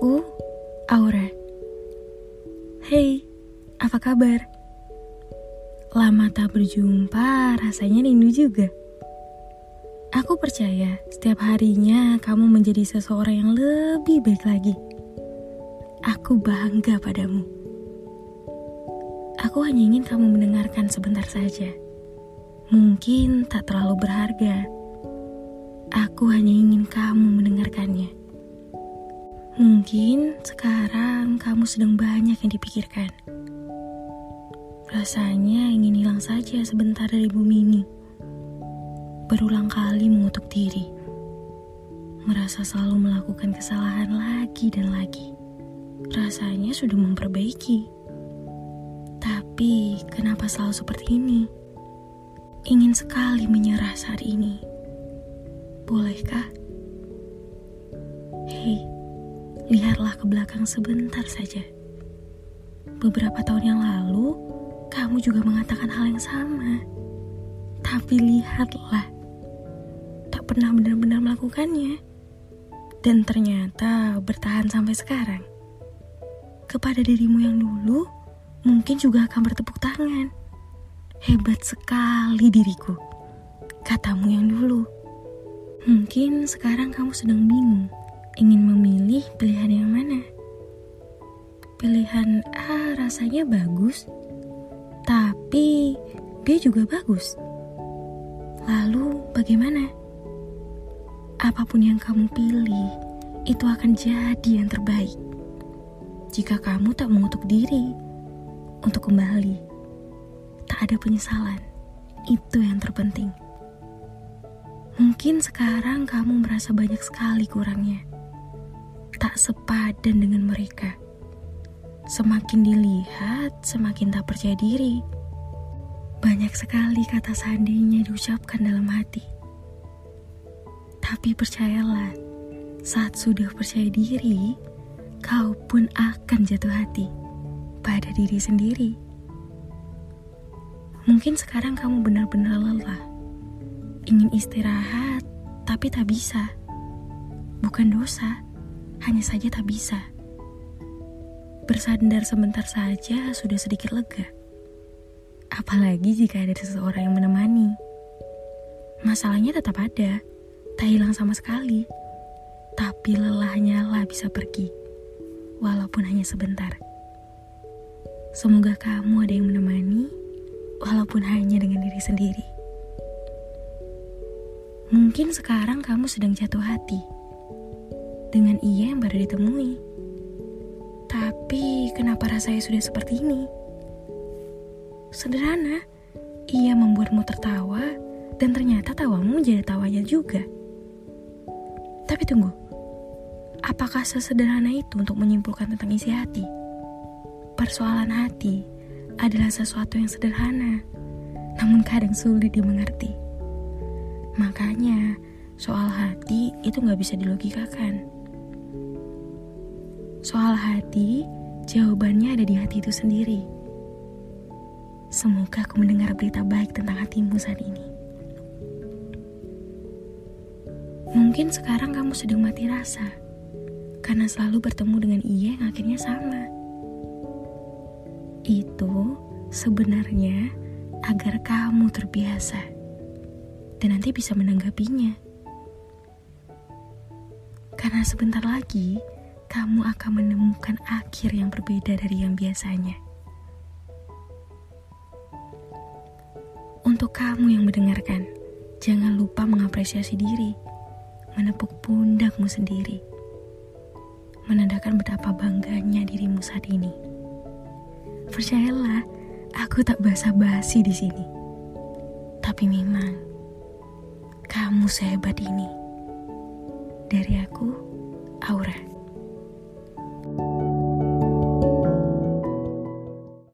Aku, Aura. Hey, apa kabar? Lama tak berjumpa, rasanya rindu juga. Aku percaya setiap harinya kamu menjadi seseorang yang lebih baik lagi. Aku bangga padamu. Aku hanya ingin kamu mendengarkan sebentar saja. Mungkin tak terlalu berharga. Aku hanya ingin kamu mendengarkannya. Mungkin sekarang kamu sedang banyak yang dipikirkan. Rasanya ingin hilang saja sebentar dari bumi ini. Berulang kali mengutuk diri. Merasa selalu melakukan kesalahan lagi dan lagi. Rasanya sudah memperbaiki. Tapi kenapa selalu seperti ini? Ingin sekali menyerah saat ini. Bolehkah? Lihatlah ke belakang sebentar saja. Beberapa tahun yang lalu, kamu juga mengatakan hal yang sama. Tapi lihatlah, tak pernah benar-benar melakukannya. Dan ternyata bertahan sampai sekarang. Kepada dirimu yang dulu, mungkin juga akan bertepuk tangan. Hebat sekali diriku, katamu yang dulu. Mungkin sekarang kamu sedang bingung ingin memilih pilihan yang mana. Pilihan A rasanya bagus, tapi B juga bagus. Lalu bagaimana? Apa pun yang kamu pilih, itu akan jadi yang terbaik. Jika kamu tak mengutuk diri untuk kembali, tak ada penyesalan. Itu yang terpenting. Mungkin sekarang kamu merasa banyak sekali kurangnya tak sepadan dengan mereka. Semakin dilihat, semakin tak percaya diri. Banyak sekali kata seandainya diucapkan dalam hati. Tapi percayalah, saat sudah percaya diri, kau pun akan jatuh hati pada diri sendiri. Mungkin sekarang kamu benar-benar lelah, ingin istirahat, tapi tak bisa. Bukan dosa hanya saja tak bisa. Bersandar sebentar saja sudah sedikit lega. Apalagi jika ada seseorang yang menemani. Masalahnya tetap ada, tak hilang sama sekali. Tapi lelahnya lah bisa pergi, walaupun hanya sebentar. Semoga kamu ada yang menemani, walaupun hanya dengan diri sendiri. Mungkin sekarang kamu sedang jatuh hati dengan ia yang baru ditemui. Tapi kenapa rasanya sudah seperti ini? Sederhana, ia membuatmu tertawa dan ternyata tawamu menjadi tawanya juga. Tapi tunggu, apakah sesederhana itu untuk menyimpulkan tentang isi hati? Persoalan hati adalah sesuatu yang sederhana, namun kadang sulit dimengerti. Makanya, soal hati itu nggak bisa dilogikakan. Soal hati, jawabannya ada di hati itu sendiri. Semoga aku mendengar berita baik tentang hatimu saat ini. Mungkin sekarang kamu sedang mati rasa karena selalu bertemu dengan ia yang akhirnya sama. Itu sebenarnya agar kamu terbiasa dan nanti bisa menanggapinya. Karena sebentar lagi kamu akan menemukan akhir yang berbeda dari yang biasanya. Untuk kamu yang mendengarkan, jangan lupa mengapresiasi diri, menepuk pundakmu sendiri, menandakan betapa bangganya dirimu saat ini. Percayalah, aku tak basa-basi di sini. Tapi memang, kamu sehebat ini. Dari aku, Aura.